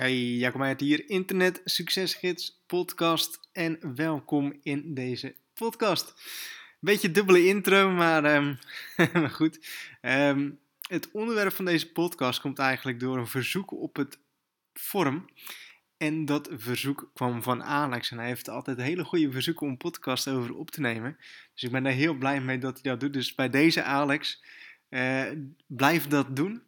Hey, Jacob Meijert hier, Internet Succesgids podcast en welkom in deze podcast. Beetje dubbele intro, maar, maar goed. Um, het onderwerp van deze podcast komt eigenlijk door een verzoek op het forum. En dat verzoek kwam van Alex en hij heeft altijd hele goede verzoeken om podcast over op te nemen. Dus ik ben daar heel blij mee dat hij dat doet. Dus bij deze Alex, uh, blijf dat doen.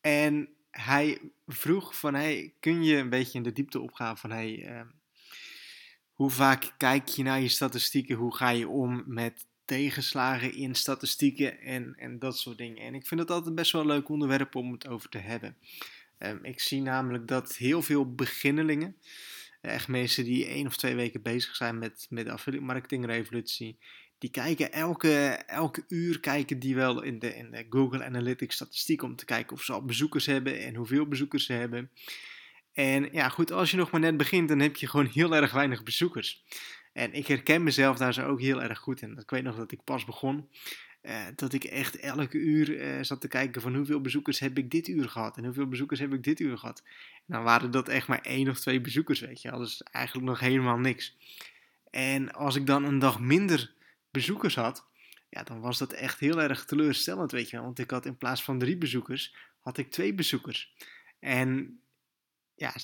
En hij vroeg van, hey, kun je een beetje in de diepte opgaan van, hey, uh, hoe vaak kijk je naar je statistieken? Hoe ga je om met tegenslagen in statistieken en, en dat soort dingen? En ik vind het altijd best wel een leuk onderwerp om het over te hebben. Um, ik zie namelijk dat heel veel beginnelingen, echt mensen die één of twee weken bezig zijn met, met de affiliate marketing revolutie, die kijken elke, elke uur kijken die wel in de, in de Google Analytics statistiek om te kijken of ze al bezoekers hebben en hoeveel bezoekers ze hebben. En ja, goed, als je nog maar net begint, dan heb je gewoon heel erg weinig bezoekers. En ik herken mezelf daar zo ook heel erg goed in. Ik weet nog dat ik pas begon, uh, dat ik echt elke uur uh, zat te kijken van hoeveel bezoekers heb ik dit uur gehad en hoeveel bezoekers heb ik dit uur gehad. En dan waren dat echt maar één of twee bezoekers, weet je. Dat is eigenlijk nog helemaal niks. En als ik dan een dag minder bezoekers had, ja, dan was dat echt heel erg teleurstellend, weet je wel. Want ik had in plaats van drie bezoekers, had ik twee bezoekers. En ja,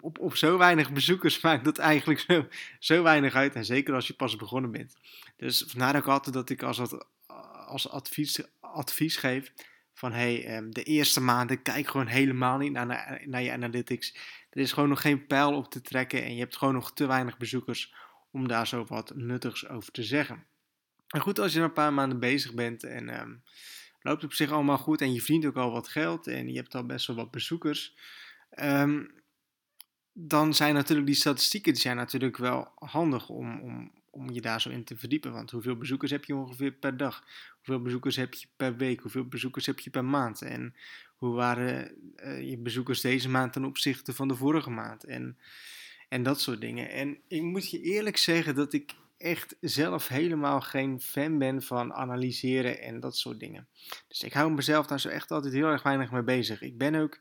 op, op zo weinig bezoekers maakt dat eigenlijk zo, zo weinig uit. En zeker als je pas begonnen bent. Dus vandaar ook altijd dat ik als, advies, advies geef van hey, ehm, de eerste maanden kijk gewoon helemaal niet naar, naar je analytics. Er is gewoon nog geen pijl op te trekken en je hebt gewoon nog te weinig bezoekers om daar zo wat nuttigs over te zeggen. En goed, als je een paar maanden bezig bent en um, loopt op zich allemaal goed en je verdient ook al wat geld en je hebt al best wel wat bezoekers, um, dan zijn natuurlijk die statistieken die zijn natuurlijk wel handig om, om, om je daar zo in te verdiepen. Want hoeveel bezoekers heb je ongeveer per dag? Hoeveel bezoekers heb je per week? Hoeveel bezoekers heb je per maand? En hoe waren uh, je bezoekers deze maand ten opzichte van de vorige maand? En en dat soort dingen. En ik moet je eerlijk zeggen dat ik echt zelf helemaal geen fan ben van analyseren en dat soort dingen. Dus ik hou mezelf daar zo echt altijd heel erg weinig mee bezig. Ik ben ook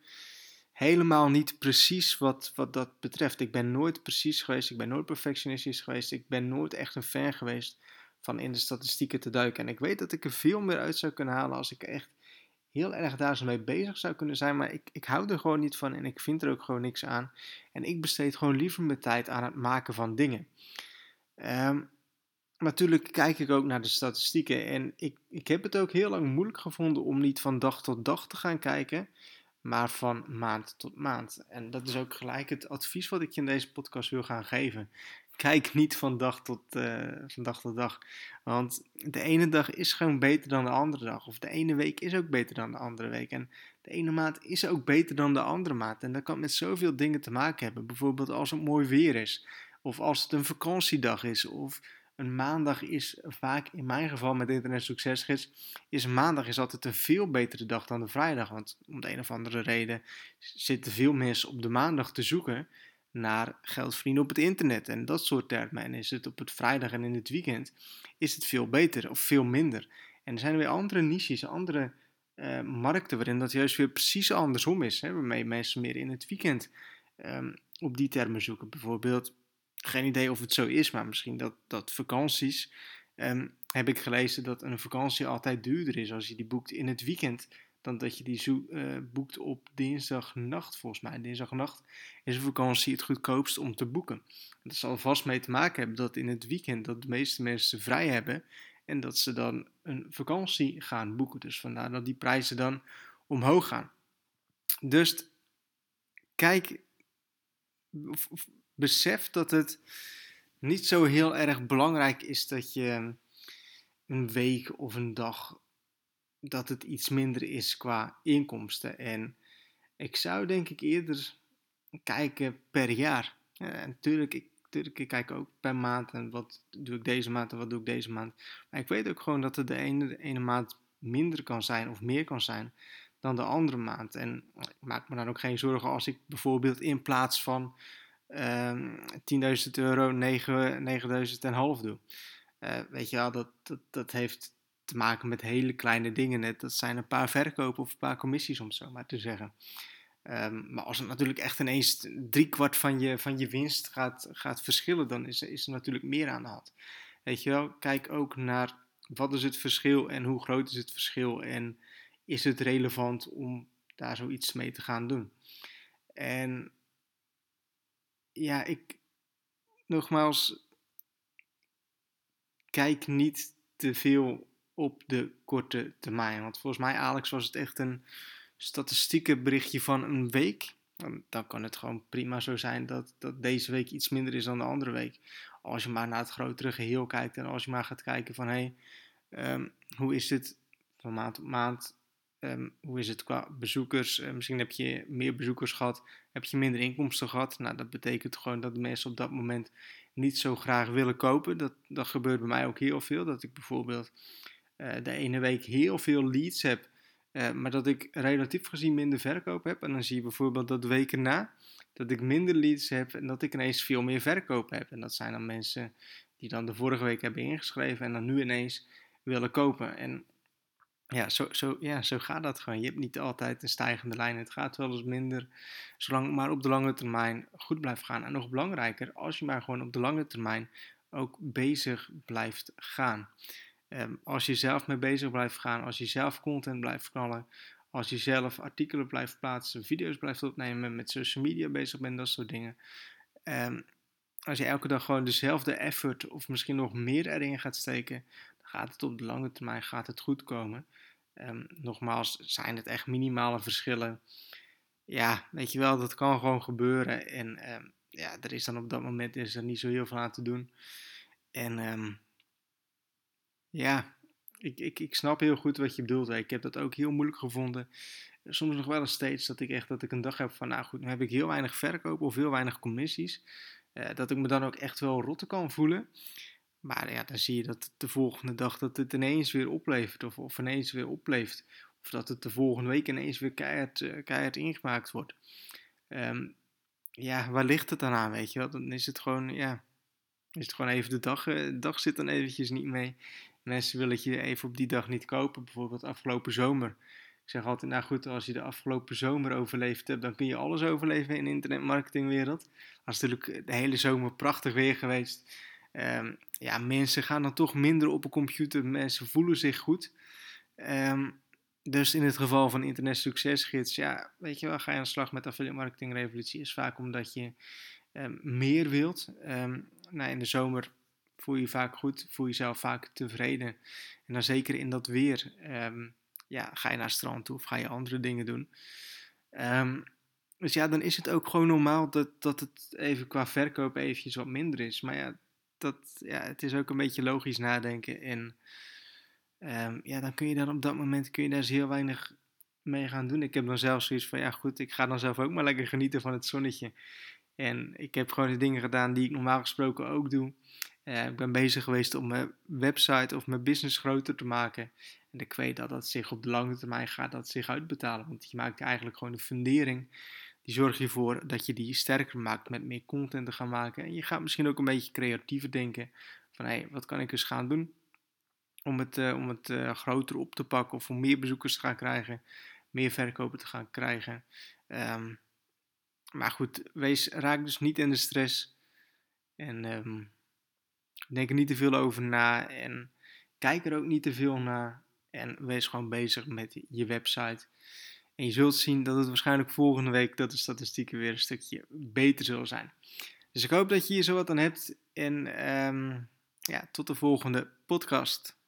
helemaal niet precies wat, wat dat betreft. Ik ben nooit precies geweest, ik ben nooit perfectionistisch geweest, ik ben nooit echt een fan geweest van in de statistieken te duiken. En ik weet dat ik er veel meer uit zou kunnen halen als ik echt heel erg daar zo mee bezig zou kunnen zijn. Maar ik, ik hou er gewoon niet van en ik vind er ook gewoon niks aan. En ik besteed gewoon liever mijn tijd aan het maken van dingen. Um, natuurlijk kijk ik ook naar de statistieken. En ik, ik heb het ook heel lang moeilijk gevonden om niet van dag tot dag te gaan kijken. Maar van maand tot maand. En dat is ook gelijk het advies wat ik je in deze podcast wil gaan geven kijk niet van dag, tot, uh, van dag tot dag. Want de ene dag is gewoon beter dan de andere dag. Of de ene week is ook beter dan de andere week. En de ene maand is ook beter dan de andere maand. En dat kan met zoveel dingen te maken hebben. Bijvoorbeeld als het mooi weer is. Of als het een vakantiedag is. Of een maandag is vaak, in mijn geval met Internet Succesgids, is maandag is altijd een veel betere dag dan de vrijdag. Want om de een of andere reden zitten veel mensen op de maandag te zoeken naar geld verdienen op het internet en dat soort termen. En is het op het vrijdag en in het weekend, is het veel beter of veel minder. En er zijn weer andere niches, andere uh, markten waarin dat juist weer precies andersom is. Hè, waarmee mensen meer in het weekend um, op die termen zoeken. Bijvoorbeeld, geen idee of het zo is, maar misschien dat, dat vakanties. Um, heb ik gelezen dat een vakantie altijd duurder is als je die boekt in het weekend dan dat je die zo, uh, boekt op dinsdagnacht, volgens mij. Dinsdagnacht is een vakantie het goedkoopst om te boeken. Dat zal vast mee te maken hebben dat in het weekend dat de meeste mensen vrij hebben en dat ze dan een vakantie gaan boeken. Dus vandaar dat die prijzen dan omhoog gaan. Dus kijk, besef dat het niet zo heel erg belangrijk is dat je een week of een dag dat het iets minder is qua inkomsten. En ik zou denk ik eerder kijken per jaar. ik, natuurlijk, ik kijk ook per maand en wat doe ik deze maand en wat doe ik deze maand. Maar ik weet ook gewoon dat er de ene, de ene maand minder kan zijn of meer kan zijn dan de andere maand. En ik maak me dan ook geen zorgen als ik bijvoorbeeld in plaats van uh, ehm, 10.000 euro 9.000 en half doe. Uh, weet je wel, dat, dat, dat heeft te maken met hele kleine dingen. Net, dat zijn een paar verkopen of een paar commissies, om zo maar te zeggen. Ehm, maar als het natuurlijk echt ineens driekwart van je, van je winst gaat, gaat verschillen, dan is, is er natuurlijk meer aan de hand. Weet je wel, kijk ook naar wat is het verschil en hoe groot is het verschil en is het relevant om daar zoiets mee te gaan doen. En ja, ik nogmaals, kijk niet te veel op de korte termijn. Want volgens mij, Alex, was het echt een statistieke berichtje van een week. Dan kan het gewoon prima zo zijn dat, dat deze week iets minder is dan de andere week. Als je maar naar het grotere geheel kijkt en als je maar gaat kijken van hé, hey, ehm, hoe is het van maand op maand? Um, hoe is het qua bezoekers? Uh, misschien heb je meer bezoekers gehad, heb je minder inkomsten gehad. Nou, dat betekent gewoon dat de mensen op dat moment niet zo graag willen kopen. Dat, dat gebeurt bij mij ook heel veel. Dat ik bijvoorbeeld de ene week heel veel leads heb, uh, maar dat ik relatief gezien minder verkoop heb. En dan zie je bijvoorbeeld dat weken na dat ik minder leads heb en dat ik ineens veel meer verkoop heb. En dat zijn dan mensen die dan de vorige week hebben ingeschreven en dan nu ineens willen kopen. En ja, zo, zo, ja, zo gaat dat gewoon. Je hebt niet altijd een stijgende lijn. Het gaat wel eens minder, zolang maar op de lange termijn goed blijft gaan. En nog belangrijker, als je maar gewoon op de lange termijn ook bezig blijft gaan. Um, als je zelf mee bezig blijft gaan, als je zelf content blijft knallen, als je zelf artikelen blijft plaatsen, video's blijft opnemen, met social media bezig bent, dat soort dingen. Um, als je elke dag gewoon dezelfde effort of misschien nog meer erin gaat steken, dan gaat het op de lange termijn gaat het goed komen. Um, nogmaals, zijn het echt minimale verschillen. Ja, weet je wel, dat kan gewoon gebeuren. En ja, er is dan op dat moment is er niet zo heel veel aan te doen. En ja, ik, ik, ik snap heel goed wat je bedoelt. Ik heb dat ook heel moeilijk gevonden. Soms nog wel eens steeds dat ik echt dat ik een dag heb van, nou goed, nu heb ik heel weinig verkoop of heel weinig commissies. Uh, dat ik me dan ook echt wel rotte kan voelen. Maar ja, dan zie je dat de volgende dag dat het ineens weer oplevert. Of, of ineens weer opleeft. Of dat het de volgende week ineens weer keihard, uh, keihard ingemaakt wordt. Um, ja, waar ligt het dan aan, weet je wel? Dan is het gewoon, ja... Is het gewoon even de dag, uh, de dag zit dan eventjes niet mee. Mensen willen het je even op die dag niet kopen. Bijvoorbeeld afgelopen zomer. Ik zeg altijd, nou goed, als je de afgelopen zomer overleefd hebt, dan kun je alles overleven in de internetmarketingwereld. Het is natuurlijk de hele zomer prachtig weer geweest. Um, ja, mensen gaan dan toch minder op een computer. Mensen voelen zich goed. Um, dus in het geval van Internet Succesgids, ja, weet je wel, ga je aan de slag met affiliate marketing revolutie. Is vaak omdat je um, meer wilt. nou, in de zomer voel je je vaak goed, voel je jezelf vaak tevreden. En dan zeker in dat weer, ja, ga je naar het strand toe of ga je andere dingen doen. dus ja, dan is het ook gewoon normaal dat, dat het even qua verkoop eventjes wat minder is. Maar ja, dat, ja, het is ook een beetje logisch nadenken. En um, ja, dan kun je dan op dat moment kun je daar dus heel weinig mee gaan doen. Ik heb dan zelf zoiets van, ja goed, ik ga dan zelf ook maar lekker genieten van het zonnetje. En ik heb gewoon de dingen gedaan die ik normaal gesproken ook doe. Uh, ik ben bezig geweest om mijn website of mijn business groter te maken. En ik weet dat dat zich op de lange termijn gaat dat zich uitbetalen. Want je maakt eigenlijk gewoon de fundering die zorg je ervoor dat je die sterker maakt met meer content te gaan maken. En je gaat misschien ook een beetje creatiever denken van hé, hey, wat kan ik eens gaan doen om het, uh, om het uh, groter op te pakken of om meer bezoekers te gaan krijgen, meer verkopen te gaan krijgen. Um, maar goed, wees, raak dus niet in de stress en um, denk er niet te veel over na en kijk er ook niet te veel naar en wees gewoon bezig met je website. En je zult zien dat het waarschijnlijk volgende week dat de statistieken weer een stukje beter zullen zijn. Dus ik hoop dat je hier zo wat aan hebt. En um, ja, tot de volgende podcast.